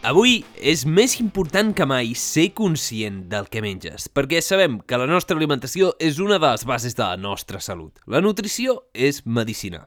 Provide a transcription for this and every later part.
Avui és més important que mai ser conscient del que menges, perquè sabem que la nostra alimentació és una de les bases de la nostra salut. La nutrició és medicina.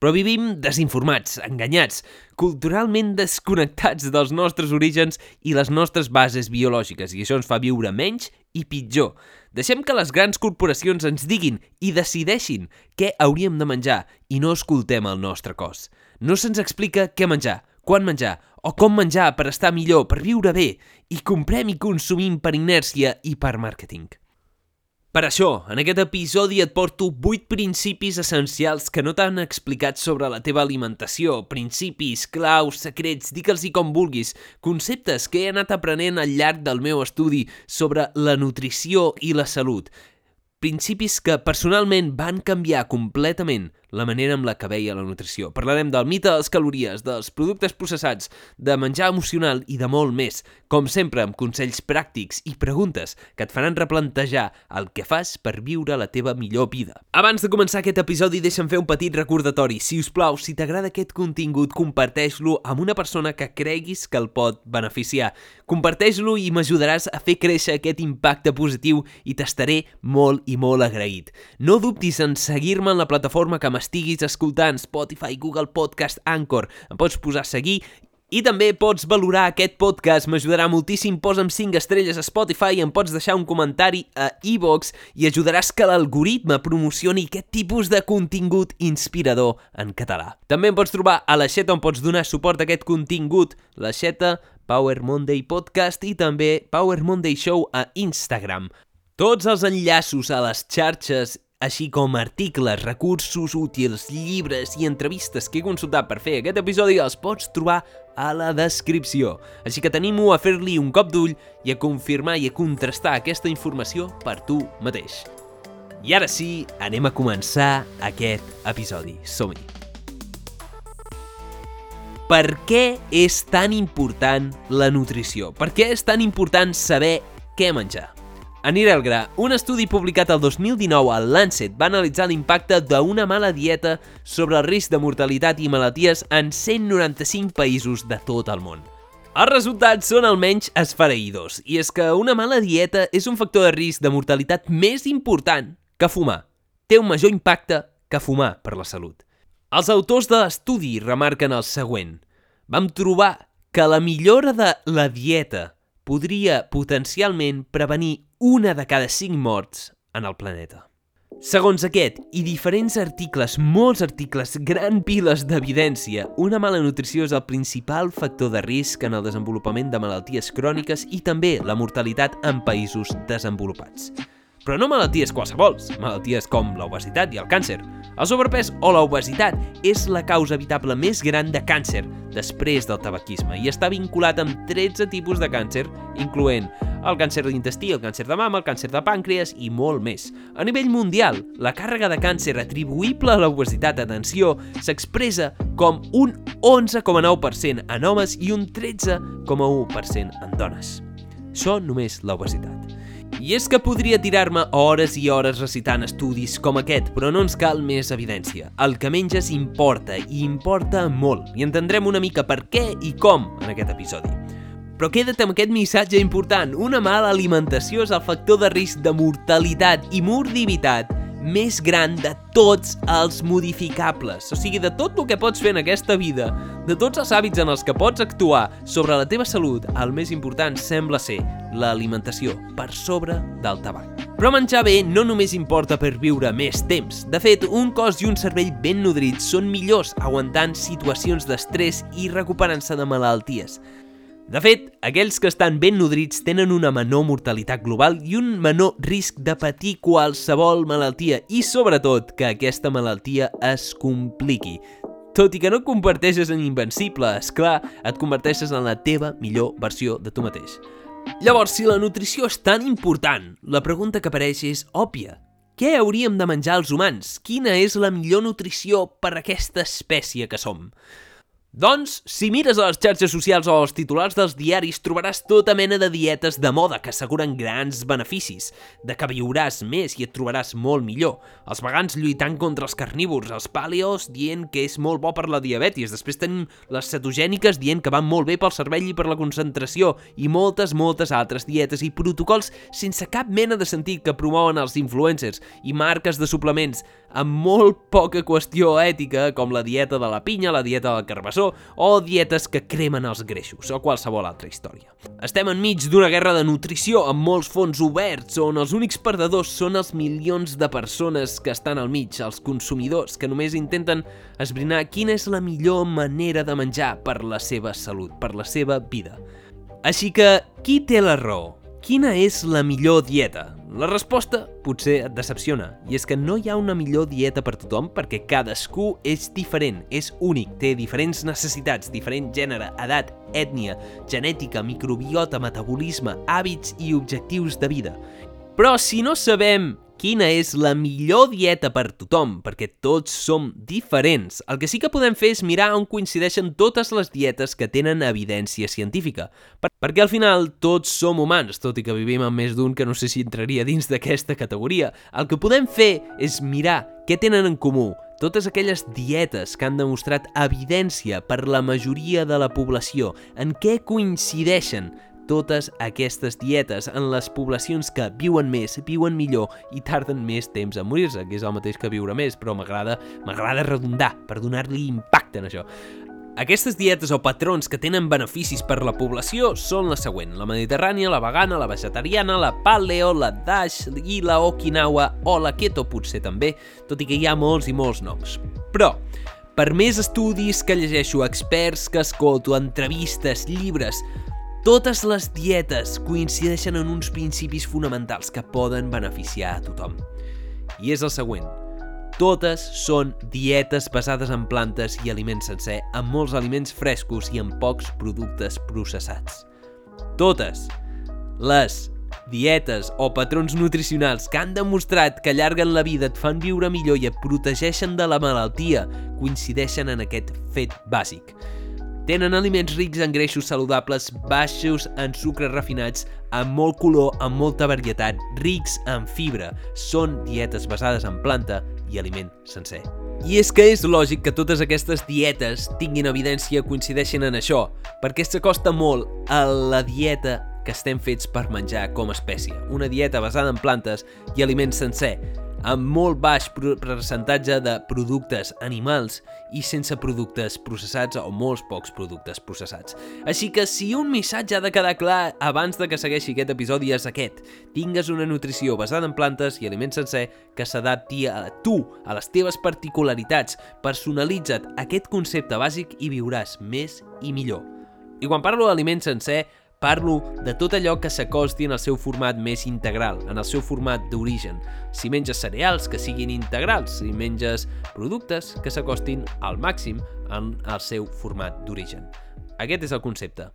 Però vivim desinformats, enganyats, culturalment desconnectats dels nostres orígens i les nostres bases biològiques, i això ens fa viure menys i pitjor. Deixem que les grans corporacions ens diguin i decideixin què hauríem de menjar i no escoltem el nostre cos. No se'ns explica què menjar, quan menjar o com menjar per estar millor, per viure bé, i comprem i consumim per inèrcia i per màrqueting. Per això, en aquest episodi et porto 8 principis essencials que no t'han explicat sobre la teva alimentació, principis, claus, secrets, digue'ls-hi com vulguis, conceptes que he anat aprenent al llarg del meu estudi sobre la nutrició i la salut. Principis que personalment van canviar completament la manera amb la que veia la nutrició. Parlarem del mite de les calories, dels productes processats, de menjar emocional i de molt més, com sempre amb consells pràctics i preguntes que et faran replantejar el que fas per viure la teva millor vida. Abans de començar aquest episodi, deixa'm fer un petit recordatori. Si us plau, si t'agrada aquest contingut, comparteix-lo amb una persona que creguis que el pot beneficiar. Comparteix-lo i m'ajudaràs a fer créixer aquest impacte positiu i t'estaré molt i molt agraït. No dubtis en seguir-me en la plataforma que m'estiguis escoltant, Spotify, Google Podcast, Anchor. Em pots posar a seguir i també pots valorar aquest podcast, m'ajudarà moltíssim, posa'm 5 estrelles a Spotify, em pots deixar un comentari a iVox i ajudaràs que l'algoritme promocioni aquest tipus de contingut inspirador en català. També em pots trobar a la Xeta on pots donar suport a aquest contingut, la Xeta, Power Monday Podcast i també Power Monday Show a Instagram. Tots els enllaços a les xarxes així com articles, recursos útils, llibres i entrevistes que he consultat per fer aquest episodi els pots trobar a la descripció. Així que t'animo a fer-li un cop d'ull i a confirmar i a contrastar aquesta informació per tu mateix. I ara sí, anem a començar aquest episodi. Som-hi! Per què és tan important la nutrició? Per què és tan important saber què menjar? Aniré al gra. Un estudi publicat el 2019 al Lancet va analitzar l'impacte d'una mala dieta sobre el risc de mortalitat i malalties en 195 països de tot el món. Els resultats són almenys esfereïdors, i és que una mala dieta és un factor de risc de mortalitat més important que fumar. Té un major impacte que fumar per la salut. Els autors de l'estudi remarquen el següent. Vam trobar que la millora de la dieta podria potencialment prevenir una de cada cinc morts en el planeta. Segons aquest i diferents articles, molts articles, gran piles d'evidència, una mala nutrició és el principal factor de risc en el desenvolupament de malalties cròniques i també la mortalitat en països desenvolupats. Però no malalties qualsevols, malalties com l'obesitat i el càncer. El sobrepès o l'obesitat és la causa evitable més gran de càncer després del tabaquisme i està vinculat amb 13 tipus de càncer, incloent el càncer d'intestí, el càncer de mama, el càncer de pàncreas i molt més. A nivell mundial, la càrrega de càncer atribuïble a l'obesitat, atenció, s'expressa com un 11,9% en homes i un 13,1% en dones. Això només l'obesitat. I és que podria tirar-me hores i hores recitant estudis com aquest, però no ens cal més evidència. El que menges importa, i importa molt, i entendrem una mica per què i com en aquest episodi. Però queda't amb aquest missatge important. Una mala alimentació és el factor de risc de mortalitat i morbiditat més gran de tots els modificables. O sigui, de tot el que pots fer en aquesta vida, de tots els hàbits en els que pots actuar sobre la teva salut, el més important sembla ser l'alimentació, per sobre del tabac. Però menjar bé no només importa per viure més temps. De fet, un cos i un cervell ben nodrits són millors aguantant situacions d'estrès i recuperant-se de malalties. De fet, aquells que estan ben nodrits tenen una menor mortalitat global i un menor risc de patir qualsevol malaltia i, sobretot, que aquesta malaltia es compliqui. Tot i que no et converteixes en invencible, és clar, et converteixes en la teva millor versió de tu mateix. Llavors, si la nutrició és tan important, la pregunta que apareix és òbvia. què hauríem de menjar els humans? Quina és la millor nutrició per a aquesta espècie que som? Doncs, si mires a les xarxes socials o als titulars dels diaris, trobaràs tota mena de dietes de moda que asseguren grans beneficis, de que viuràs més i et trobaràs molt millor. Els vegans lluitant contra els carnívors, els paleos dient que és molt bo per la diabetis, després tenim les cetogèniques dient que van molt bé pel cervell i per la concentració, i moltes, moltes altres dietes i protocols sense cap mena de sentit que promouen els influencers i marques de suplements amb molt poca qüestió ètica, com la dieta de la pinya, la dieta del carbassó, o dietes que cremen els greixos, o qualsevol altra història. Estem enmig d'una guerra de nutrició amb molts fons oberts, on els únics perdedors són els milions de persones que estan al mig, els consumidors, que només intenten esbrinar quina és la millor manera de menjar per la seva salut, per la seva vida. Així que, qui té la raó? Quina és la millor dieta? La resposta potser et decepciona, i és que no hi ha una millor dieta per tothom perquè cadascú és diferent, és únic, té diferents necessitats, diferent gènere, edat, ètnia, genètica, microbiota, metabolisme, hàbits i objectius de vida. Però si no sabem quina és la millor dieta per tothom, perquè tots som diferents. El que sí que podem fer és mirar on coincideixen totes les dietes que tenen evidència científica, per perquè al final tots som humans, tot i que vivim amb més d'un que no sé si entraria dins d'aquesta categoria. El que podem fer és mirar què tenen en comú totes aquelles dietes que han demostrat evidència per la majoria de la població, en què coincideixen totes aquestes dietes en les poblacions que viuen més, viuen millor i tarden més temps a morir-se, que és el mateix que viure més, però m'agrada m'agrada redundar per donar-li impacte en això. Aquestes dietes o patrons que tenen beneficis per la població són la següent, la mediterrània, la vegana, la vegetariana, la paleo, la dash i la okinawa o la keto potser també, tot i que hi ha molts i molts noms. Però, per més estudis que llegeixo, experts que escolto, entrevistes, llibres, totes les dietes coincideixen en uns principis fonamentals que poden beneficiar a tothom. I és el següent. Totes són dietes basades en plantes i aliments sencer, amb molts aliments frescos i amb pocs productes processats. Totes les dietes o patrons nutricionals que han demostrat que allarguen la vida, et fan viure millor i et protegeixen de la malaltia, coincideixen en aquest fet bàsic. Tenen aliments rics en greixos saludables, baixos en sucres refinats, amb molt color, amb molta varietat, rics en fibra. Són dietes basades en planta i aliment sencer. I és que és lògic que totes aquestes dietes tinguin evidència coincideixen en això, perquè s'acosta molt a la dieta que estem fets per menjar com a espècie. Una dieta basada en plantes i aliment sencer, amb molt baix percentatge de productes animals i sense productes processats o molts pocs productes processats. Així que si un missatge ha de quedar clar abans de que segueixi aquest episodi és aquest. Tingues una nutrició basada en plantes i aliments sencer que s'adapti a tu, a les teves particularitats. Personalitza't aquest concepte bàsic i viuràs més i millor. I quan parlo d'aliment sencer, Parlo de tot allò que s'acosti en el seu format més integral, en el seu format d'origen. Si menges cereals, que siguin integrals. Si menges productes, que s'acostin al màxim en el seu format d'origen. Aquest és el concepte.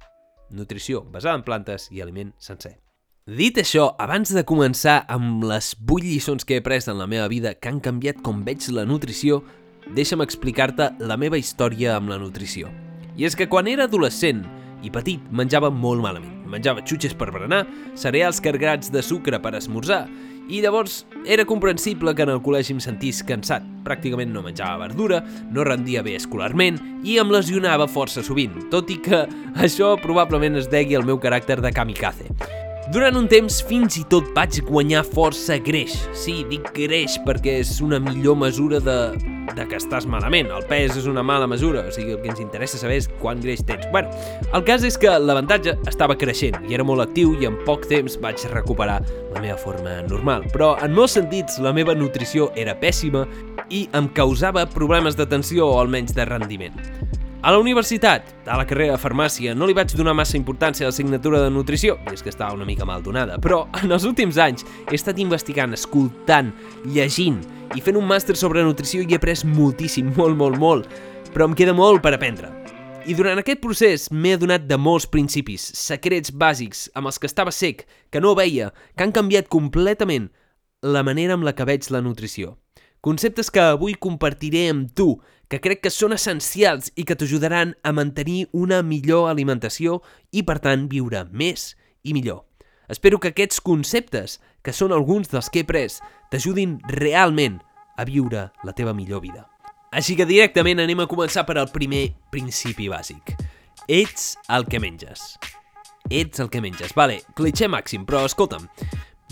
Nutrició basada en plantes i aliment sencer. Dit això, abans de començar amb les 8 lliçons que he après en la meva vida que han canviat com veig la nutrició, deixa'm explicar-te la meva història amb la nutrició. I és que quan era adolescent, i petit menjava molt malament. Menjava xutxes per berenar, cereals carregats de sucre per esmorzar, i llavors era comprensible que en el col·legi em sentís cansat. Pràcticament no menjava verdura, no rendia bé escolarment i em lesionava força sovint, tot i que això probablement es degui al meu caràcter de kamikaze. Durant un temps fins i tot vaig guanyar força greix. Sí, dic greix perquè és una millor mesura de, de que estàs malament. El pes és una mala mesura, o sigui, el que ens interessa saber és quant greix tens. Bueno, el cas és que l'avantatge estava creixent i era molt actiu i en poc temps vaig recuperar la meva forma normal. Però en molts sentits la meva nutrició era pèssima i em causava problemes d'atenció o almenys de rendiment. A la universitat, a la carrera de farmàcia, no li vaig donar massa importància a l'assignatura de nutrició, és que estava una mica mal donada, però en els últims anys he estat investigant, escoltant, llegint i fent un màster sobre nutrició i he après moltíssim, molt, molt, molt, però em queda molt per aprendre. I durant aquest procés m'he adonat de molts principis, secrets bàsics amb els que estava sec, que no veia, que han canviat completament la manera amb la que veig la nutrició. Conceptes que avui compartiré amb tu, que crec que són essencials i que t'ajudaran a mantenir una millor alimentació i, per tant, viure més i millor. Espero que aquests conceptes, que són alguns dels que he pres, t'ajudin realment a viure la teva millor vida. Així que directament anem a començar per al primer principi bàsic. Ets el que menges. Ets el que menges. Vale, clitxer màxim, però escolta'm,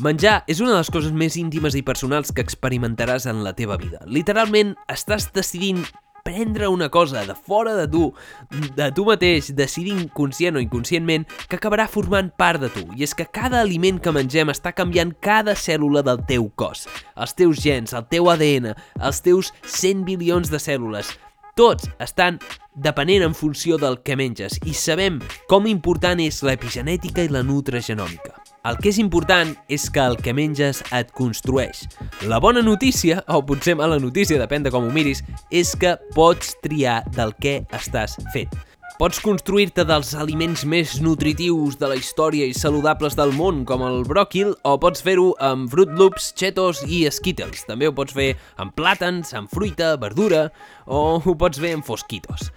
menjar és una de les coses més íntimes i personals que experimentaràs en la teva vida. Literalment, estàs decidint prendre una cosa de fora de tu, de tu mateix, decidint conscient o inconscientment, que acabarà formant part de tu. I és que cada aliment que mengem està canviant cada cèl·lula del teu cos. Els teus gens, el teu ADN, els teus 100 bilions de cèl·lules, tots estan depenent en funció del que menges i sabem com important és l'epigenètica i la nutrigenòmica. El que és important és que el que menges et construeix. La bona notícia, o potser mala notícia, depèn de com ho miris, és que pots triar del que estàs fet. Pots construir-te dels aliments més nutritius de la història i saludables del món, com el bròquil, o pots fer-ho amb Fruit Loops, Cheetos i Skittles. També ho pots fer amb plàtans, amb fruita, verdura, o ho pots fer amb fosquitos.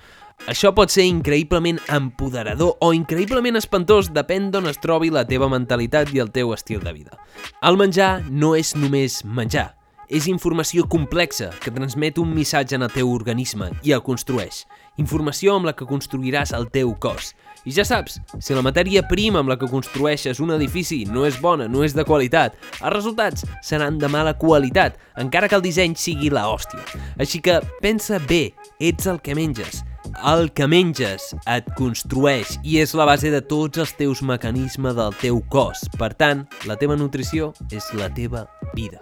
Això pot ser increïblement empoderador o increïblement espantós, depèn d'on es trobi la teva mentalitat i el teu estil de vida. El menjar no és només menjar, és informació complexa que transmet un missatge en el teu organisme i el construeix. Informació amb la que construiràs el teu cos. I ja saps, si la matèria prima amb la que construeixes un edifici no és bona, no és de qualitat, els resultats seran de mala qualitat, encara que el disseny sigui la hòstia. Així que pensa bé, ets el que menges, el que menges et construeix i és la base de tots els teus mecanismes del teu cos. Per tant, la teva nutrició és la teva vida.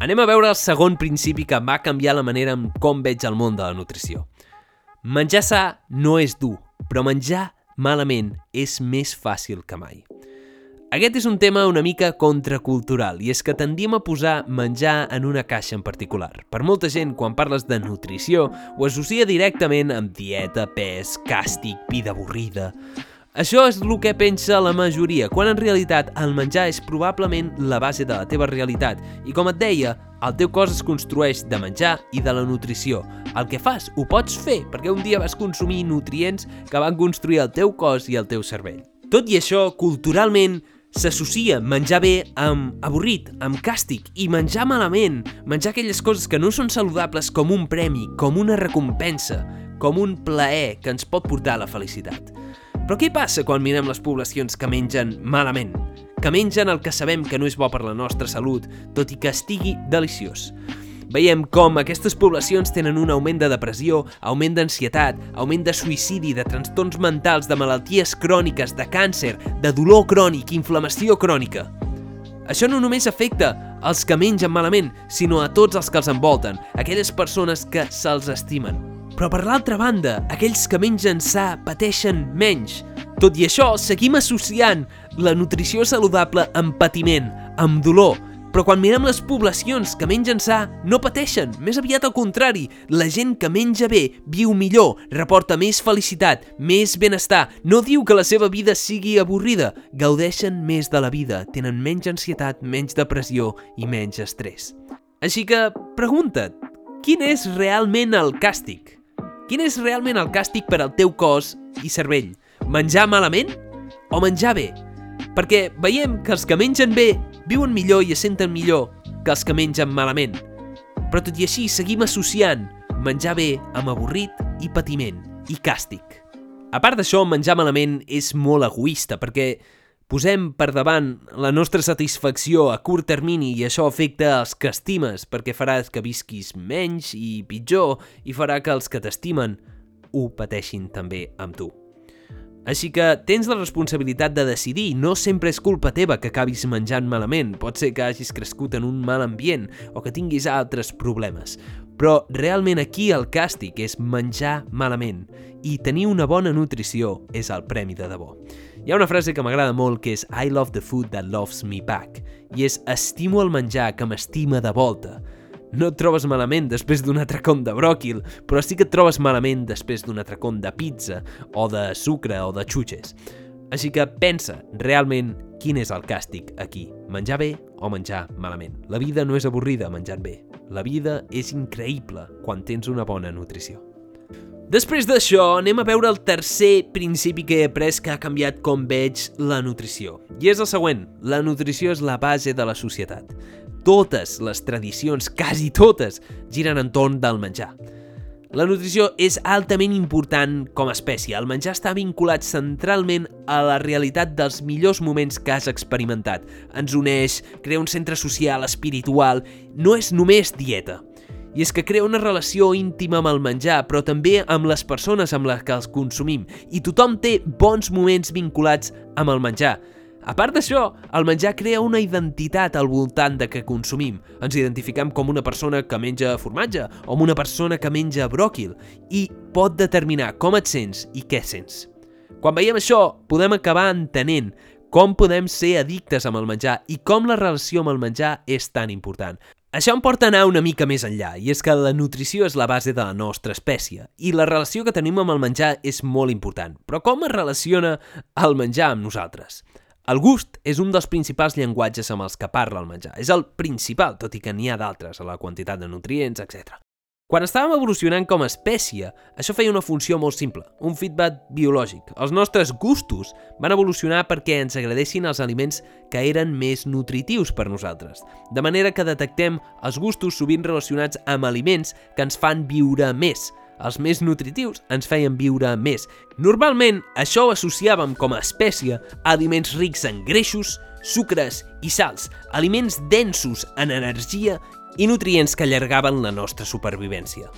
Anem a veure el segon principi que va canviar la manera en com veig el món de la nutrició. Menjar sa no és dur, però menjar malament és més fàcil que mai. Aquest és un tema una mica contracultural i és que tendim a posar menjar en una caixa en particular. Per molta gent, quan parles de nutrició, ho associa directament amb dieta, pes, càstig, vida avorrida... Això és el que pensa la majoria, quan en realitat el menjar és probablement la base de la teva realitat i com et deia, el teu cos es construeix de menjar i de la nutrició. El que fas ho pots fer perquè un dia vas consumir nutrients que van construir el teu cos i el teu cervell. Tot i això, culturalment, s'associa menjar bé amb avorrit, amb càstig i menjar malament, menjar aquelles coses que no són saludables com un premi, com una recompensa, com un plaer que ens pot portar a la felicitat. Però què passa quan mirem les poblacions que mengen malament? Que mengen el que sabem que no és bo per la nostra salut, tot i que estigui deliciós. Veiem com aquestes poblacions tenen un augment de depressió, augment d'ansietat, augment de suïcidi, de trastorns mentals, de malalties cròniques, de càncer, de dolor crònic, inflamació crònica. Això no només afecta els que mengen malament, sinó a tots els que els envolten, aquelles persones que se'ls estimen. Però per l'altra banda, aquells que mengen sa pateixen menys. Tot i això, seguim associant la nutrició saludable amb patiment, amb dolor, però quan mirem les poblacions que mengen sa, no pateixen, més aviat al contrari. La gent que menja bé viu millor, reporta més felicitat, més benestar. No diu que la seva vida sigui avorrida, gaudeixen més de la vida, tenen menys ansietat, menys depressió i menys estrès. Així que, pregunta't, quin és realment el càstig? Quin és realment el càstig per al teu cos i cervell? Menjar malament o menjar bé? Perquè veiem que els que mengen bé viuen millor i es senten millor que els que mengen malament. Però tot i així seguim associant menjar bé amb avorrit i patiment i càstig. A part d'això, menjar malament és molt egoista perquè posem per davant la nostra satisfacció a curt termini i això afecta els que estimes perquè farà que visquis menys i pitjor i farà que els que t'estimen ho pateixin també amb tu. Així que tens la responsabilitat de decidir, no sempre és culpa teva que acabis menjant malament, pot ser que hagis crescut en un mal ambient o que tinguis altres problemes. Però realment aquí el càstig és menjar malament i tenir una bona nutrició és el premi de debò. Hi ha una frase que m'agrada molt que és I love the food that loves me back i és estimo el menjar que m'estima de volta. No et trobes malament després d'un atracón de bròquil, però sí que et trobes malament després d'un atracón de pizza, o de sucre, o de xutxes. Així que pensa realment quin és el càstig aquí, menjar bé o menjar malament. La vida no és avorrida menjant bé. La vida és increïble quan tens una bona nutrició. Després d'això, anem a veure el tercer principi que he après que ha canviat com veig la nutrició. I és el següent. La nutrició és la base de la societat. Totes les tradicions, quasi totes, giren entorn del menjar. La nutrició és altament important com a espècie. El menjar està vinculat centralment a la realitat dels millors moments que has experimentat. Ens uneix, crea un centre social, espiritual... No és només dieta. I és que crea una relació íntima amb el menjar, però també amb les persones amb les que els consumim. I tothom té bons moments vinculats amb el menjar. A part d'això, el menjar crea una identitat al voltant de què consumim. Ens identifiquem com una persona que menja formatge o com una persona que menja bròquil i pot determinar com et sents i què sents. Quan veiem això, podem acabar entenent com podem ser addictes amb el menjar i com la relació amb el menjar és tan important. Això em porta a anar una mica més enllà, i és que la nutrició és la base de la nostra espècie, i la relació que tenim amb el menjar és molt important. Però com es relaciona el menjar amb nosaltres? El gust és un dels principals llenguatges amb els que parla el menjar. És el principal, tot i que n'hi ha d'altres, a la quantitat de nutrients, etc. Quan estàvem evolucionant com a espècie, això feia una funció molt simple, un feedback biològic. Els nostres gustos van evolucionar perquè ens agradessin els aliments que eren més nutritius per nosaltres, de manera que detectem els gustos sovint relacionats amb aliments que ens fan viure més. Els més nutritius ens feien viure més. Normalment, això ho associàvem com a espècie a aliments rics en greixos, sucres i sals, aliments densos en energia i nutrients que allargaven la nostra supervivència.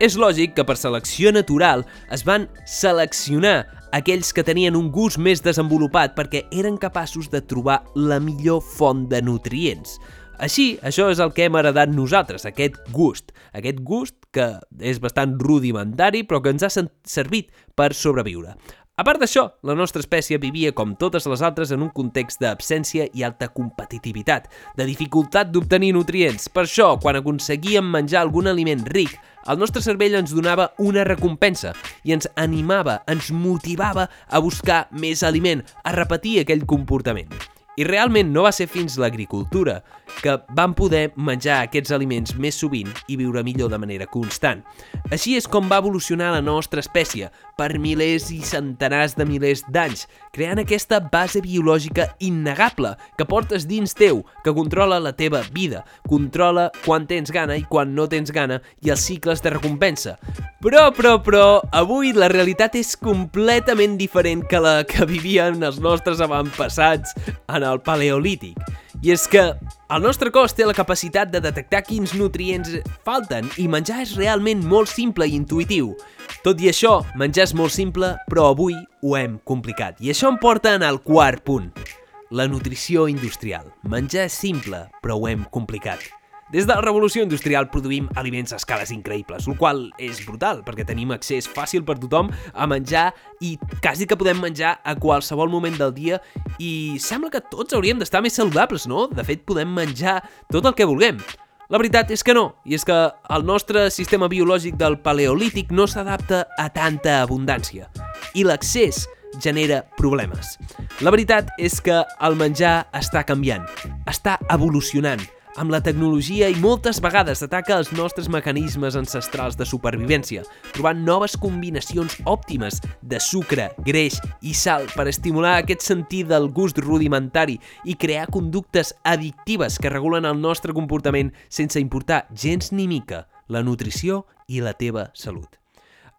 És lògic que per selecció natural es van seleccionar aquells que tenien un gust més desenvolupat perquè eren capaços de trobar la millor font de nutrients. Així, això és el que hem heredat nosaltres, aquest gust. Aquest gust que és bastant rudimentari però que ens ha servit per sobreviure. A part d'això, la nostra espècie vivia com totes les altres en un context d'absència i alta competitivitat, de dificultat d'obtenir nutrients. Per això, quan aconseguíem menjar algun aliment ric, el nostre cervell ens donava una recompensa i ens animava, ens motivava a buscar més aliment, a repetir aquell comportament. I realment no va ser fins l'agricultura que vam poder menjar aquests aliments més sovint i viure millor de manera constant. Així és com va evolucionar la nostra espècie, per milers i centenars de milers d'anys, creant aquesta base biològica innegable que portes dins teu, que controla la teva vida, controla quan tens gana i quan no tens gana i els cicles de recompensa. Però, però, però, avui la realitat és completament diferent que la que vivien els nostres avantpassats en el paleolític. I és que el nostre cos té la capacitat de detectar quins nutrients falten i menjar és realment molt simple i intuitiu. Tot i això, menjar és molt simple, però avui ho hem complicat. I això em porta en el quart punt. La nutrició industrial. Menjar és simple, però ho hem complicat. Des de la revolució industrial produïm aliments a escales increïbles, el qual és brutal, perquè tenim accés fàcil per tothom a menjar i quasi que podem menjar a qualsevol moment del dia i sembla que tots hauríem d'estar més saludables, no? De fet, podem menjar tot el que vulguem. La veritat és que no, i és que el nostre sistema biològic del paleolític no s'adapta a tanta abundància. I l'accés genera problemes. La veritat és que el menjar està canviant, està evolucionant, amb la tecnologia i moltes vegades ataca els nostres mecanismes ancestrals de supervivència, trobant noves combinacions òptimes de sucre, greix i sal per estimular aquest sentit del gust rudimentari i crear conductes addictives que regulen el nostre comportament sense importar gens ni mica la nutrició i la teva salut.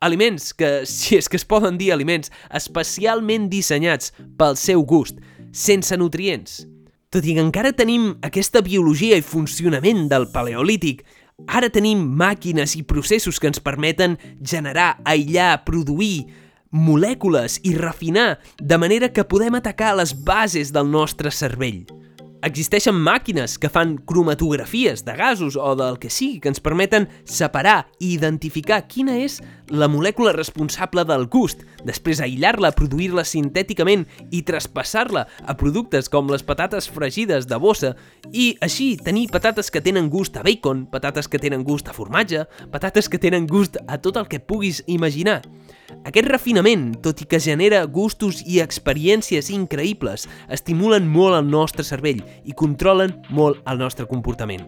Aliments que, si és que es poden dir aliments, especialment dissenyats pel seu gust, sense nutrients, tot i que encara tenim aquesta biologia i funcionament del paleolític, ara tenim màquines i processos que ens permeten generar, aïllar, produir molècules i refinar de manera que podem atacar les bases del nostre cervell. Existeixen màquines que fan cromatografies de gasos o del que sigui que ens permeten separar i identificar quina és la molècula responsable del gust, després aïllar-la, produir-la sintèticament i traspassar-la a productes com les patates fregides de bossa i així tenir patates que tenen gust a bacon, patates que tenen gust a formatge, patates que tenen gust a tot el que puguis imaginar. Aquest refinament, tot i que genera gustos i experiències increïbles, estimulen molt el nostre cervell i controlen molt el nostre comportament.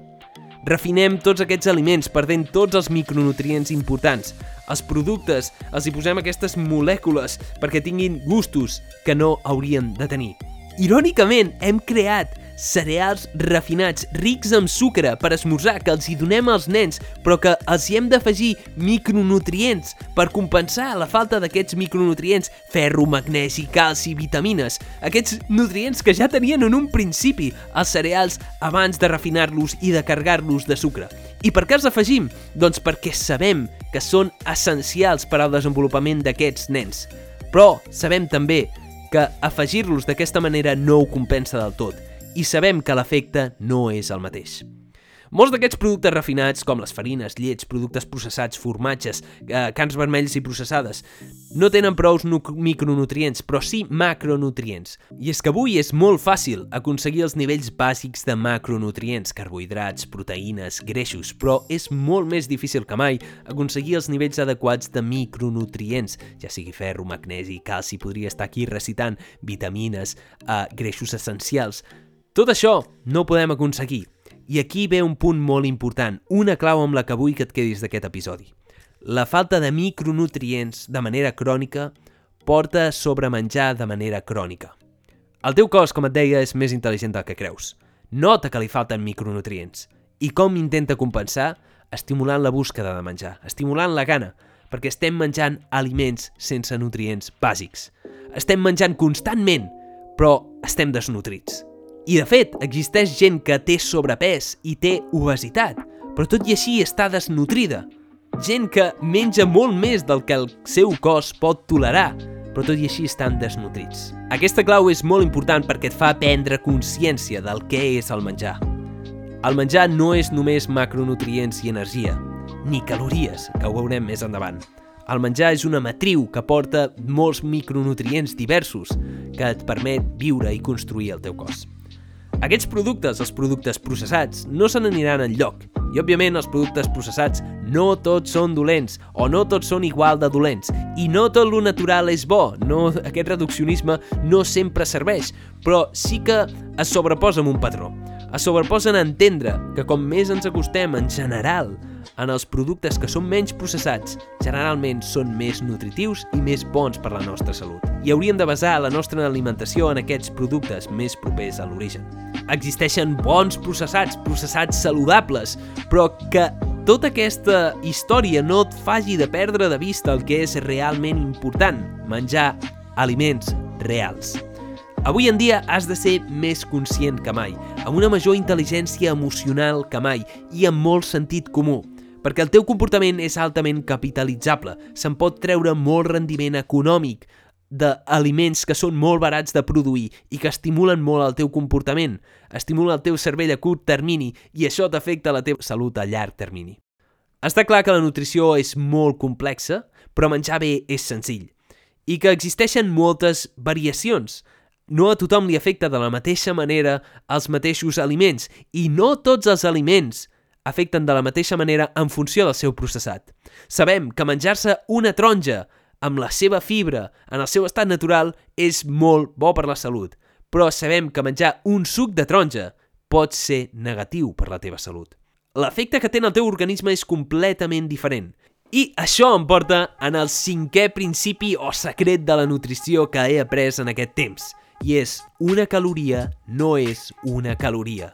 Refinem tots aquests aliments perdent tots els micronutrients importants. Els productes els hi posem aquestes molècules perquè tinguin gustos que no haurien de tenir. Irònicament, hem creat cereals refinats, rics en sucre per esmorzar, que els hi donem als nens, però que els hi hem d'afegir micronutrients per compensar la falta d'aquests micronutrients, ferro, magnesi, calci, vitamines, aquests nutrients que ja tenien en un principi els cereals abans de refinar-los i de carregar-los de sucre. I per què els afegim? Doncs perquè sabem que són essencials per al desenvolupament d'aquests nens. Però sabem també que afegir-los d'aquesta manera no ho compensa del tot i sabem que l'efecte no és el mateix. Molts d'aquests productes refinats, com les farines, llets, productes processats, formatges, eh, cans vermells i processades, no tenen prou micronutrients, però sí macronutrients. I és que avui és molt fàcil aconseguir els nivells bàsics de macronutrients, carbohidrats, proteïnes, greixos, però és molt més difícil que mai aconseguir els nivells adequats de micronutrients, ja sigui ferro, magnesi, calci, podria estar aquí recitant vitamines, eh, greixos essencials. Tot això no podem aconseguir i aquí ve un punt molt important, una clau amb la que vull que et quedis d'aquest episodi. La falta de micronutrients de manera crònica porta a sobremenjar de manera crònica. El teu cos, com et deia, és més intel·ligent del que creus. Nota que li falten micronutrients. I com intenta compensar? Estimulant la búsqueda de menjar, estimulant la gana, perquè estem menjant aliments sense nutrients bàsics. Estem menjant constantment, però estem desnutrits. I de fet, existeix gent que té sobrepès i té obesitat, però tot i així està desnutrida. Gent que menja molt més del que el seu cos pot tolerar, però tot i així estan desnutrits. Aquesta clau és molt important perquè et fa prendre consciència del que és el menjar. El menjar no és només macronutrients i energia, ni calories, que ho veurem més endavant. El menjar és una matriu que porta molts micronutrients diversos que et permet viure i construir el teu cos. Aquests productes, els productes processats, no se n'aniran en lloc. I, òbviament, els productes processats no tots són dolents, o no tots són igual de dolents, i no tot lo natural és bo, no, aquest reduccionisme no sempre serveix, però sí que es sobreposa amb un patró. Es sobreposen a entendre que com més ens acostem en general en els productes que són menys processats, generalment són més nutritius i més bons per a la nostra salut. I hauríem de basar la nostra alimentació en aquests productes més propers a l'origen. Existeixen bons processats, processats saludables, però que tota aquesta història no et faci de perdre de vista el que és realment important, menjar aliments reals. Avui en dia has de ser més conscient que mai, amb una major intel·ligència emocional que mai i amb molt sentit comú perquè el teu comportament és altament capitalitzable. Se'n pot treure molt rendiment econòmic d'aliments que són molt barats de produir i que estimulen molt el teu comportament, estimula el teu cervell a curt termini i això t'afecta la teva salut a llarg termini. Està clar que la nutrició és molt complexa, però menjar bé és senzill i que existeixen moltes variacions. No a tothom li afecta de la mateixa manera els mateixos aliments i no tots els aliments afecten de la mateixa manera en funció del seu processat. Sabem que menjar-se una taronja amb la seva fibra en el seu estat natural és molt bo per la salut, però sabem que menjar un suc de taronja pot ser negatiu per la teva salut. L'efecte que té en el teu organisme és completament diferent. I això em porta en el cinquè principi o secret de la nutrició que he après en aquest temps, i és una caloria no és una caloria.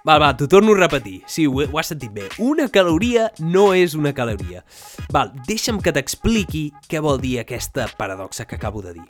Va, va, t'ho torno a repetir. Sí, ho, ho has sentit bé. Una caloria no és una caloria. Val, deixa'm que t'expliqui què vol dir aquesta paradoxa que acabo de dir.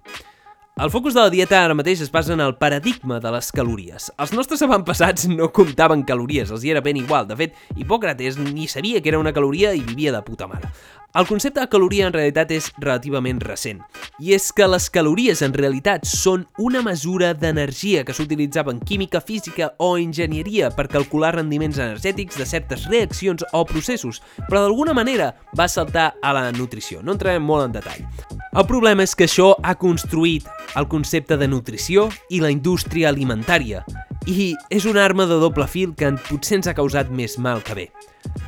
El focus de la dieta ara mateix es basa en el paradigma de les calories. Els nostres avantpassats no comptaven calories, els hi era ben igual. De fet, Hipòcrates ni sabia que era una caloria i vivia de puta mare. El concepte de caloria en realitat és relativament recent, i és que les calories en realitat són una mesura d'energia que s'utilitzava en química, física o enginyeria per calcular rendiments energètics de certes reaccions o processos, però d'alguna manera va saltar a la nutrició. No entrarem molt en detall. El problema és que això ha construït el concepte de nutrició i la indústria alimentària, i és una arma de doble fil que potser ens ha causat més mal que bé.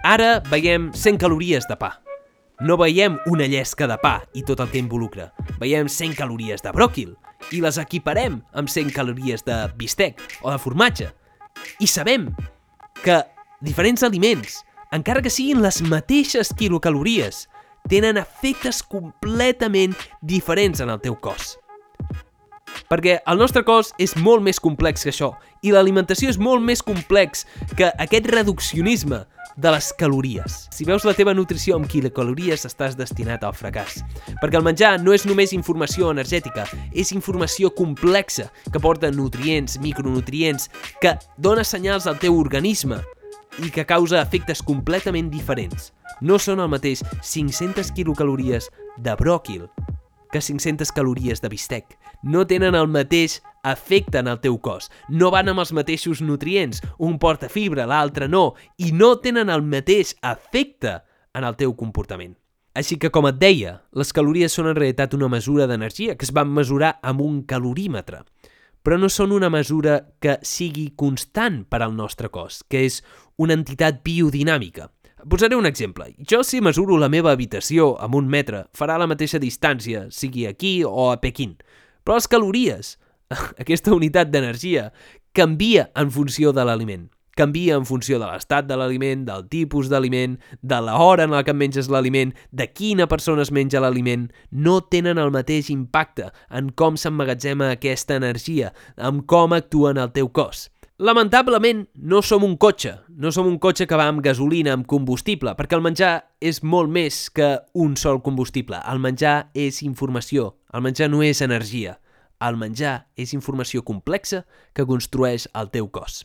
Ara veiem 100 calories de pa, no veiem una llesca de pa i tot el que involucra. Veiem 100 calories de bròquil i les equiparem amb 100 calories de bistec o de formatge. I sabem que diferents aliments, encara que siguin les mateixes quilocalories, tenen efectes completament diferents en el teu cos. Perquè el nostre cos és molt més complex que això i l'alimentació és molt més complex que aquest reduccionisme de les calories. Si veus la teva nutrició amb quilocalories, estàs destinat al fracàs. Perquè el menjar no és només informació energètica, és informació complexa que porta nutrients, micronutrients, que dona senyals al teu organisme i que causa efectes completament diferents. No són el mateix 500 quilocalories de bròquil que 500 calories de bistec. No tenen el mateix efecte en el teu cos. No van amb els mateixos nutrients. Un porta fibra, l'altre no. I no tenen el mateix efecte en el teu comportament. Així que, com et deia, les calories són en realitat una mesura d'energia que es van mesurar amb un calorímetre però no són una mesura que sigui constant per al nostre cos, que és una entitat biodinàmica. Posaré un exemple. Jo si mesuro la meva habitació amb un metre, farà la mateixa distància, sigui aquí o a Pequín. Però les calories, aquesta unitat d'energia, canvia en funció de l'aliment. Canvia en funció de l'estat de l'aliment, del tipus d'aliment, de l'hora en la que menges l'aliment, de quina persona es menja l'aliment. No tenen el mateix impacte en com s'emmagatzema aquesta energia, en com actua en el teu cos. Lamentablement, no som un cotxe. No som un cotxe que va amb gasolina, amb combustible, perquè el menjar és molt més que un sol combustible. El menjar és informació. El menjar no és energia. El menjar és informació complexa que construeix el teu cos.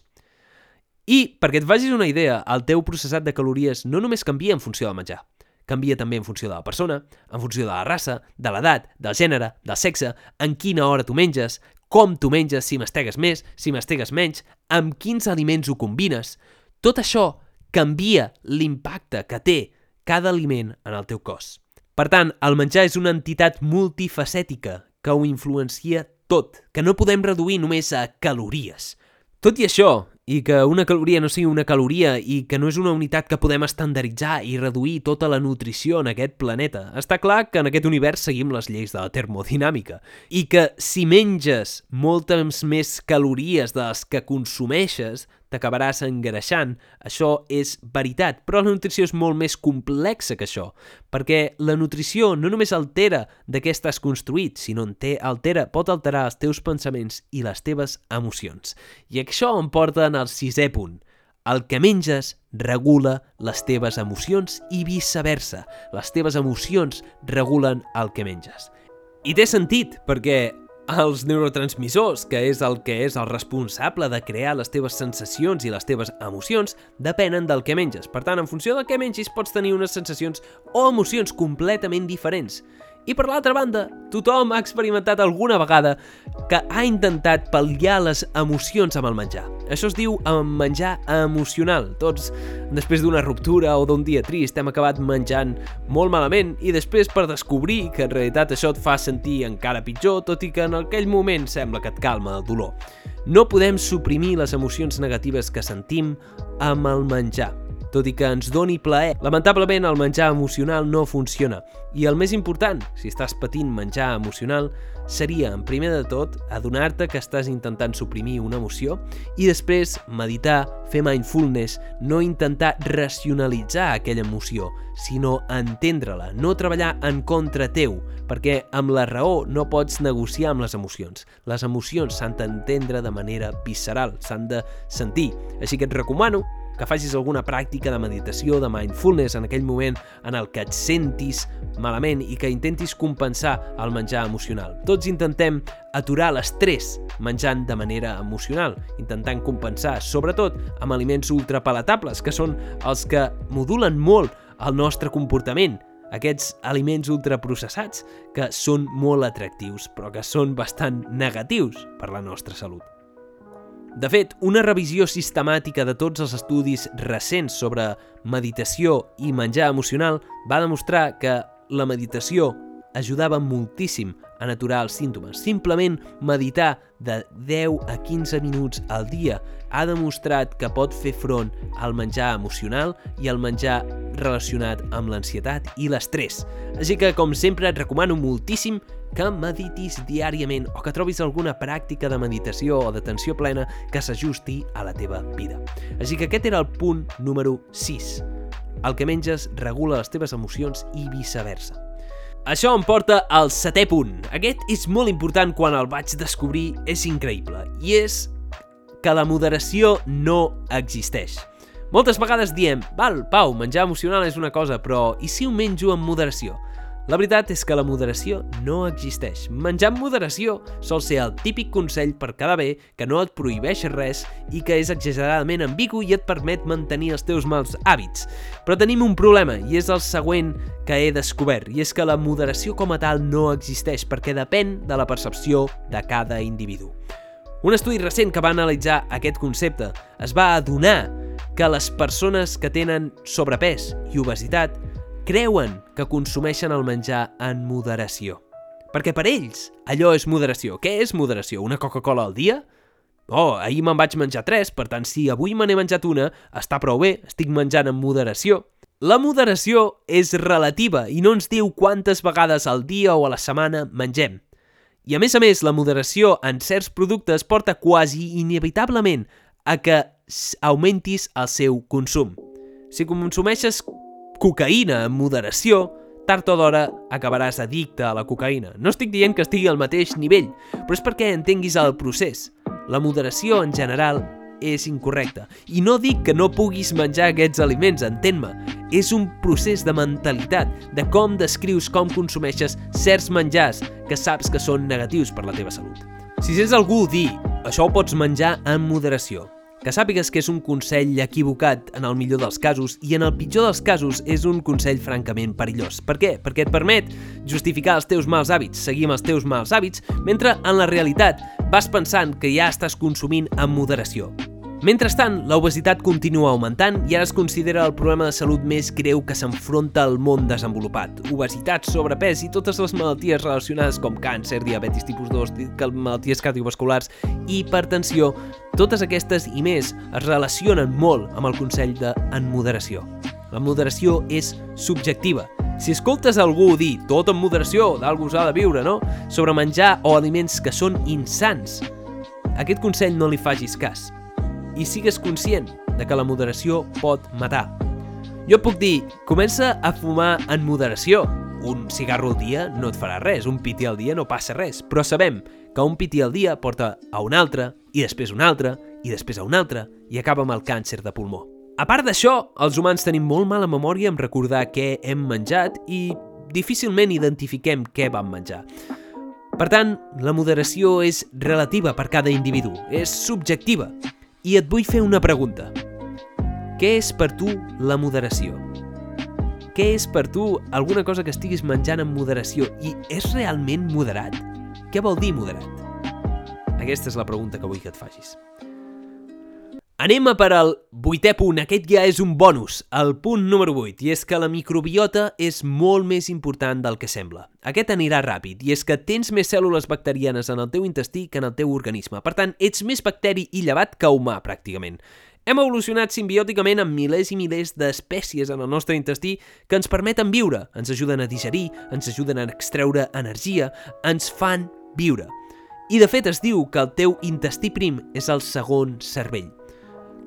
I, perquè et facis una idea, el teu processat de calories no només canvia en funció del menjar, canvia també en funció de la persona, en funció de la raça, de l'edat, del gènere, del sexe, en quina hora tu menges, com tu menges, si mastegues més, si mastegues menys, amb quins aliments ho combines. Tot això canvia l'impacte que té cada aliment en el teu cos. Per tant, el menjar és una entitat multifacètica que ho influencia tot, que no podem reduir només a calories. Tot i això, i que una caloria no sigui una caloria i que no és una unitat que podem estandarditzar i reduir tota la nutrició en aquest planeta. Està clar que en aquest univers seguim les lleis de la termodinàmica i que si menges moltes més calories de les que consumeixes, t'acabaràs engreixant. Això és veritat, però la nutrició és molt més complexa que això, perquè la nutrició no només altera de què estàs construït, sinó en té, altera, pot alterar els teus pensaments i les teves emocions. I això em porta el sisè punt. El que menges regula les teves emocions i viceversa. Les teves emocions regulen el que menges. I té sentit, perquè els neurotransmissors, que és el que és el responsable de crear les teves sensacions i les teves emocions, depenen del que menges. Per tant, en funció del que mengis, pots tenir unes sensacions o emocions completament diferents. I per l'altra banda, tothom ha experimentat alguna vegada que ha intentat pal·liar les emocions amb el menjar. Això es diu menjar emocional. Tots, després d'una ruptura o d'un dia trist, hem acabat menjant molt malament i després per descobrir que en realitat això et fa sentir encara pitjor, tot i que en aquell moment sembla que et calma el dolor. No podem suprimir les emocions negatives que sentim amb el menjar tot i que ens doni plaer. Lamentablement, el menjar emocional no funciona. I el més important, si estàs patint menjar emocional, seria, en primer de tot, adonar-te que estàs intentant suprimir una emoció i després meditar, fer mindfulness, no intentar racionalitzar aquella emoció, sinó entendre-la, no treballar en contra teu, perquè amb la raó no pots negociar amb les emocions. Les emocions s'han d'entendre de manera visceral, s'han de sentir. Així que et recomano que facis alguna pràctica de meditació, de mindfulness en aquell moment en el que et sentis malament i que intentis compensar el menjar emocional. Tots intentem aturar l'estrès menjant de manera emocional, intentant compensar, sobretot amb aliments ultrapalatables, que són els que modulen molt el nostre comportament, aquests aliments ultraprocessats que són molt atractius, però que són bastant negatius per la nostra salut. De fet, una revisió sistemàtica de tots els estudis recents sobre meditació i menjar emocional va demostrar que la meditació ajudava moltíssim a aturar els símptomes. Simplement meditar de 10 a 15 minuts al dia ha demostrat que pot fer front al menjar emocional i al menjar relacionat amb l'ansietat i l'estrès. Així que, com sempre, et recomano moltíssim que meditis diàriament o que trobis alguna pràctica de meditació o d'atenció plena que s'ajusti a la teva vida. Així que aquest era el punt número 6. El que menges regula les teves emocions i viceversa. Això em porta al setè punt. Aquest és molt important quan el vaig descobrir, és increïble, i és que la moderació no existeix. Moltes vegades diem, val, Pau, menjar emocional és una cosa, però i si ho menjo amb moderació? La veritat és que la moderació no existeix. Menjar amb moderació sol ser el típic consell per quedar bé, que no et prohibeix res i que és exageradament ambigu i et permet mantenir els teus mals hàbits. Però tenim un problema, i és el següent que he descobert, i és que la moderació com a tal no existeix perquè depèn de la percepció de cada individu. Un estudi recent que va analitzar aquest concepte es va adonar que les persones que tenen sobrepès i obesitat creuen que consumeixen el menjar en moderació. Perquè per ells allò és moderació. Què és moderació? Una Coca-Cola al dia? Oh, ahir me'n vaig menjar tres, per tant, si avui me n'he menjat una, està prou bé, estic menjant en moderació. La moderació és relativa i no ens diu quantes vegades al dia o a la setmana mengem. I a més a més, la moderació en certs productes porta quasi inevitablement a que augmentis el seu consum. Si consumeixes cocaïna en moderació, tard o d'hora acabaràs addicte a la cocaïna. No estic dient que estigui al mateix nivell, però és perquè entenguis el procés. La moderació, en general, és incorrecta. I no dic que no puguis menjar aquests aliments, entén-me. És un procés de mentalitat, de com descrius com consumeixes certs menjars que saps que són negatius per la teva salut. Si sents algú dir això ho pots menjar en moderació, que sàpigues que és un consell equivocat en el millor dels casos i en el pitjor dels casos és un consell francament perillós. Per què? Perquè et permet justificar els teus mals hàbits, seguir amb els teus mals hàbits, mentre en la realitat vas pensant que ja estàs consumint amb moderació. Mentrestant, l'obesitat continua augmentant i ara es considera el problema de salut més greu que s'enfronta al món desenvolupat. Obesitat, sobrepès i totes les malalties relacionades com càncer, diabetis tipus 2, malalties cardiovasculars i hipertensió, totes aquestes i més es relacionen molt amb el consell de en moderació. La moderació és subjectiva. Si escoltes algú dir tot en moderació, d'algú s'ha de viure, no? Sobre menjar o aliments que són insans, aquest consell no li facis cas i sigues conscient de que la moderació pot matar. Jo puc dir, comença a fumar en moderació. Un cigarro al dia no et farà res, un piti al dia no passa res, però sabem que un piti al dia porta a un altre, i després un altre, i després a un altre, i acaba amb el càncer de pulmó. A part d'això, els humans tenim molt mala memòria en recordar què hem menjat i difícilment identifiquem què vam menjar. Per tant, la moderació és relativa per cada individu, és subjectiva, i et vull fer una pregunta. Què és per tu la moderació? Què és per tu alguna cosa que estiguis menjant amb moderació i és realment moderat? Què vol dir moderat? Aquesta és la pregunta que vull que et facis. Anem a per al vuitè punt. Aquest ja és un bonus, el punt número 8, i és que la microbiota és molt més important del que sembla. Aquest anirà ràpid, i és que tens més cèl·lules bacterianes en el teu intestí que en el teu organisme. Per tant, ets més bacteri i llevat que humà, pràcticament. Hem evolucionat simbiòticament amb milers i milers d'espècies en el nostre intestí que ens permeten viure, ens ajuden a digerir, ens ajuden a extreure energia, ens fan viure. I de fet es diu que el teu intestí prim és el segon cervell.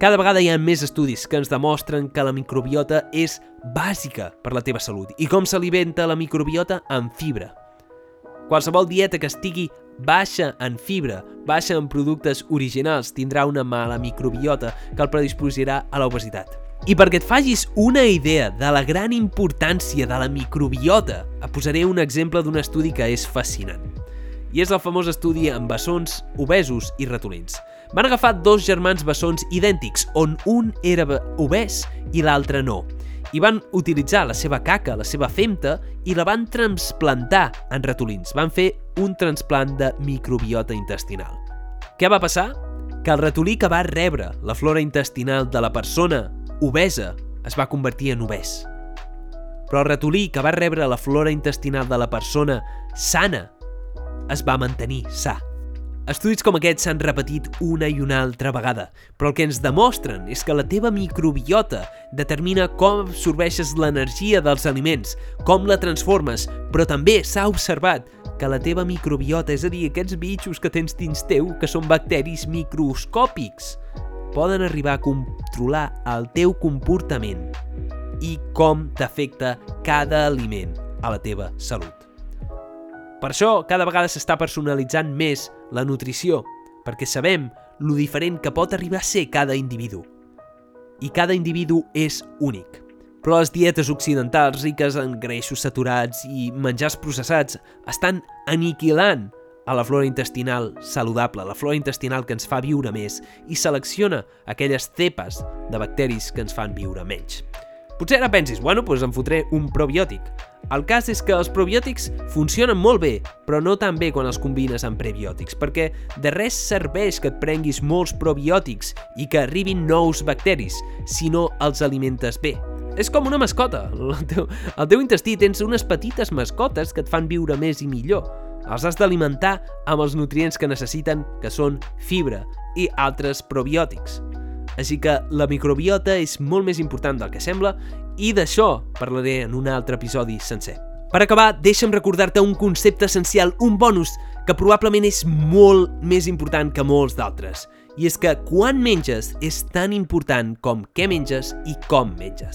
Cada vegada hi ha més estudis que ens demostren que la microbiota és bàsica per la teva salut i com s'alimenta la microbiota amb fibra. Qualsevol dieta que estigui baixa en fibra, baixa en productes originals, tindrà una mala microbiota que el predisposarà a l'obesitat. I perquè et facis una idea de la gran importància de la microbiota, et posaré un exemple d'un estudi que és fascinant. I és el famós estudi amb bessons, obesos i ratolins. Van agafar dos germans bessons idèntics, on un era obès i l'altre no, i van utilitzar la seva caca, la seva femta, i la van transplantar en ratolins. Van fer un transplant de microbiota intestinal. Què va passar? Que el ratolí que va rebre la flora intestinal de la persona obesa es va convertir en obès. Però el ratolí que va rebre la flora intestinal de la persona sana es va mantenir sa Estudis com aquests s'han repetit una i una altra vegada, però el que ens demostren és que la teva microbiota determina com absorbeixes l'energia dels aliments, com la transformes, però també s'ha observat que la teva microbiota, és a dir, aquests bitxos que tens dins teu, que són bacteris microscòpics, poden arribar a controlar el teu comportament i com t'afecta cada aliment a la teva salut. Per això, cada vegada s'està personalitzant més la nutrició, perquè sabem lo diferent que pot arribar a ser cada individu. I cada individu és únic. Però les dietes occidentals riques en greixos saturats i menjars processats estan aniquilant a la flora intestinal saludable, la flora intestinal que ens fa viure més i selecciona aquelles cepes de bacteris que ens fan viure menys. Potser ara pensis, bueno, doncs em fotré un probiòtic. El cas és que els probiòtics funcionen molt bé, però no tan bé quan els combines amb prebiòtics, perquè de res serveix que et prenguis molts probiòtics i que arribin nous bacteris si no els alimentes bé. És com una mascota. Al teu, al teu intestí tens unes petites mascotes que et fan viure més i millor. Els has d'alimentar amb els nutrients que necessiten, que són fibra i altres probiòtics. Així que la microbiota és molt més important del que sembla i d'això parlaré en un altre episodi sencer. Per acabar, deixa'm recordar-te un concepte essencial, un bonus, que probablement és molt més important que molts d'altres. I és que quan menges és tan important com què menges i com menges.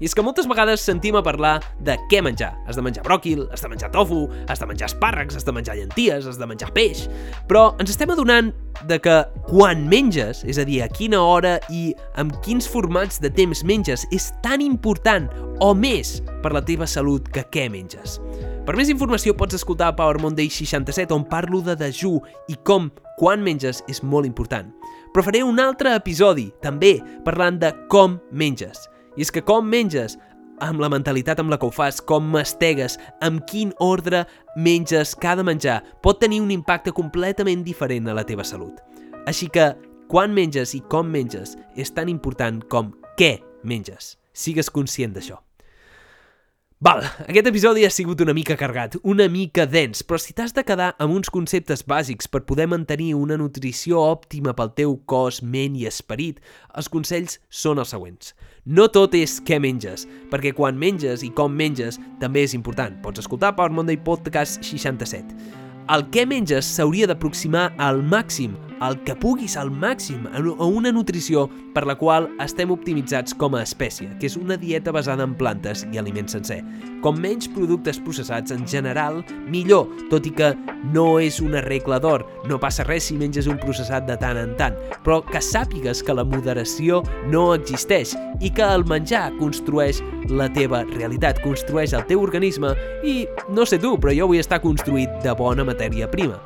I és que moltes vegades sentim a parlar de què menjar. Has de menjar bròquil, has de menjar tofu, has de menjar espàrrecs, has de menjar llenties, has de menjar peix... Però ens estem adonant de que quan menges, és a dir, a quina hora i amb quins formats de temps menges, és tan important o més per la teva salut que què menges. Per més informació pots escoltar Power Monday 67 on parlo de dejú i com quan menges és molt important. Però faré un altre episodi, també, parlant de com menges. I és que com menges, amb la mentalitat amb la que ho fas, com mastegues, amb quin ordre menges cada menjar, pot tenir un impacte completament diferent a la teva salut. Així que, quan menges i com menges és tan important com què menges. Sigues conscient d'això. Val, aquest episodi ha sigut una mica carregat, una mica dens, però si t'has de quedar amb uns conceptes bàsics per poder mantenir una nutrició òptima pel teu cos, ment i esperit, els consells són els següents. No tot és què menges, perquè quan menges i com menges també és important. Pots escoltar Power Monday Podcast 67. El que menges s'hauria d'aproximar al màxim, el que puguis al màxim, a una nutrició per la qual estem optimitzats com a espècie, que és una dieta basada en plantes i aliment sencer. Com menys productes processats en general, millor, tot i que no és una regla d'or. No passa res si menges un processat de tant en tant, però que sàpigues que la moderació no existeix i que el menjar construeix la teva realitat, construeix el teu organisme i, no sé tu, però jo vull estar construït de bona matèria prima.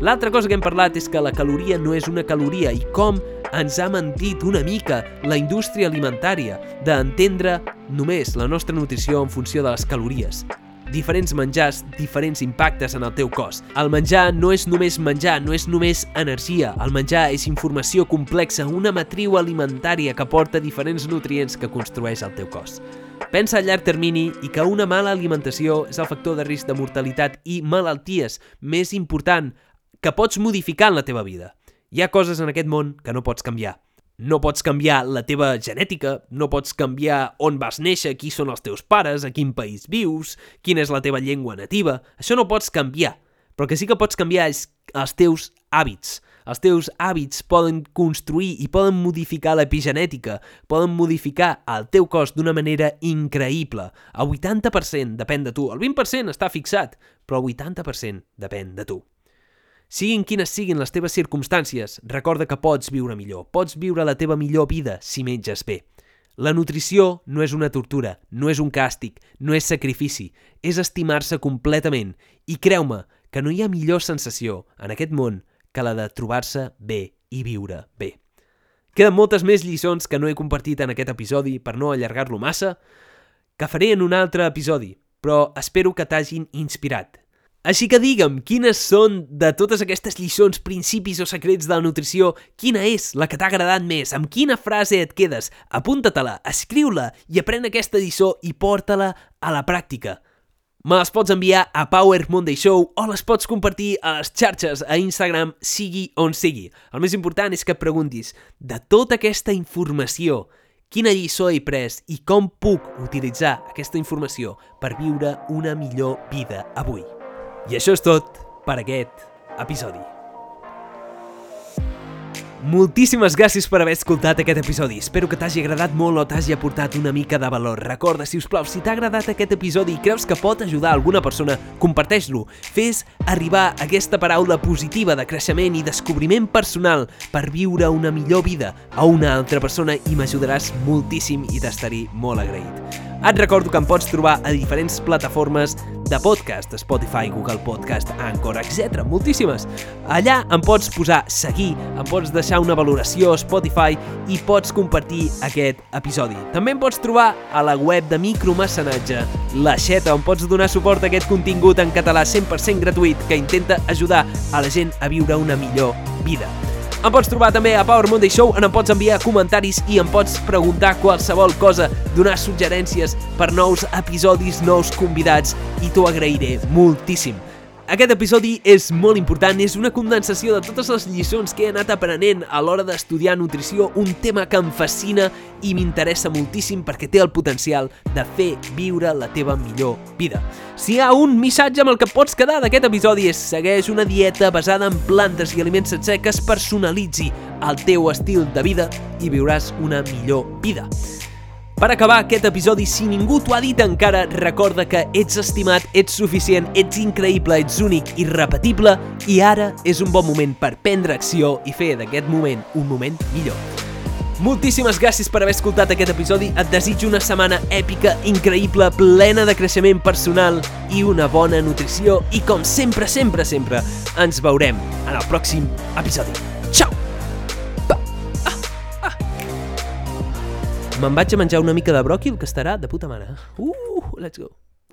L'altra cosa que hem parlat és que la caloria no és una caloria i com ens ha mentit una mica la indústria alimentària d'entendre només la nostra nutrició en funció de les calories. Diferents menjars, diferents impactes en el teu cos. El menjar no és només menjar, no és només energia. El menjar és informació complexa, una matriu alimentària que porta diferents nutrients que construeix el teu cos. Pensa a llarg termini i que una mala alimentació és el factor de risc de mortalitat i malalties més important que pots modificar en la teva vida. Hi ha coses en aquest món que no pots canviar. No pots canviar la teva genètica, no pots canviar on vas néixer, qui són els teus pares, a quin país vius, quina és la teva llengua nativa... Això no pots canviar. Però que sí que pots canviar és els teus hàbits, els teus hàbits poden construir i poden modificar l'epigenètica, poden modificar el teu cos d'una manera increïble. El 80% depèn de tu, el 20% està fixat, però el 80% depèn de tu. Siguin quines siguin les teves circumstàncies, recorda que pots viure millor, pots viure la teva millor vida si menges bé. La nutrició no és una tortura, no és un càstig, no és sacrifici, és estimar-se completament. I creu-me que no hi ha millor sensació en aquest món que la de trobar-se bé i viure bé. Queden moltes més lliçons que no he compartit en aquest episodi per no allargar-lo massa, que faré en un altre episodi, però espero que t'hagin inspirat. Així que digue'm, quines són de totes aquestes lliçons, principis o secrets de la nutrició, quina és la que t'ha agradat més? Amb quina frase et quedes? Apunta-te-la, escriu-la i aprèn aquesta lliçó i porta-la a la pràctica. Me les pots enviar a Power Monday Show o les pots compartir a les xarxes, a Instagram, sigui on sigui. El més important és que preguntis de tota aquesta informació quina lliçó he pres i com puc utilitzar aquesta informació per viure una millor vida avui. I això és tot per aquest episodi. Moltíssimes gràcies per haver escoltat aquest episodi. Espero que t'hagi agradat molt o t'hagi aportat una mica de valor. Recorda, si us plau, si t'ha agradat aquest episodi i creus que pot ajudar alguna persona, comparteix-lo. Fes arribar aquesta paraula positiva de creixement i descobriment personal per viure una millor vida a una altra persona i m'ajudaràs moltíssim i t'estaré molt agraït. Et recordo que em pots trobar a diferents plataformes de podcast, Spotify, Google Podcast, Anchor, etc. Moltíssimes. Allà em pots posar seguir, em pots deixar una valoració a Spotify i pots compartir aquest episodi. També em pots trobar a la web de micromecenatge La Xeta, on pots donar suport a aquest contingut en català 100% gratuït que intenta ajudar a la gent a viure una millor vida. Em pots trobar també a Power Monday Show, on em pots enviar comentaris i em pots preguntar qualsevol cosa, donar suggerències per nous episodis, nous convidats, i t'ho agrairé moltíssim. Aquest episodi és molt important, és una condensació de totes les lliçons que he anat aprenent a l'hora d'estudiar nutrició, un tema que em fascina i m'interessa moltíssim perquè té el potencial de fer viure la teva millor vida. Si hi ha un missatge amb el que pots quedar d'aquest episodi és segueix una dieta basada en plantes i aliments sencers que es personalitzi el teu estil de vida i viuràs una millor vida. Per acabar aquest episodi, si ningú t'ho ha dit encara, recorda que ets estimat, ets suficient, ets increïble, ets únic, irrepetible i ara és un bon moment per prendre acció i fer d'aquest moment un moment millor. Moltíssimes gràcies per haver escoltat aquest episodi. Et desitjo una setmana èpica, increïble, plena de creixement personal i una bona nutrició. I com sempre, sempre, sempre, ens veurem en el pròxim episodi. Me'n vaig a menjar una mica de bròquil, que estarà de puta mare. Uh, let's go.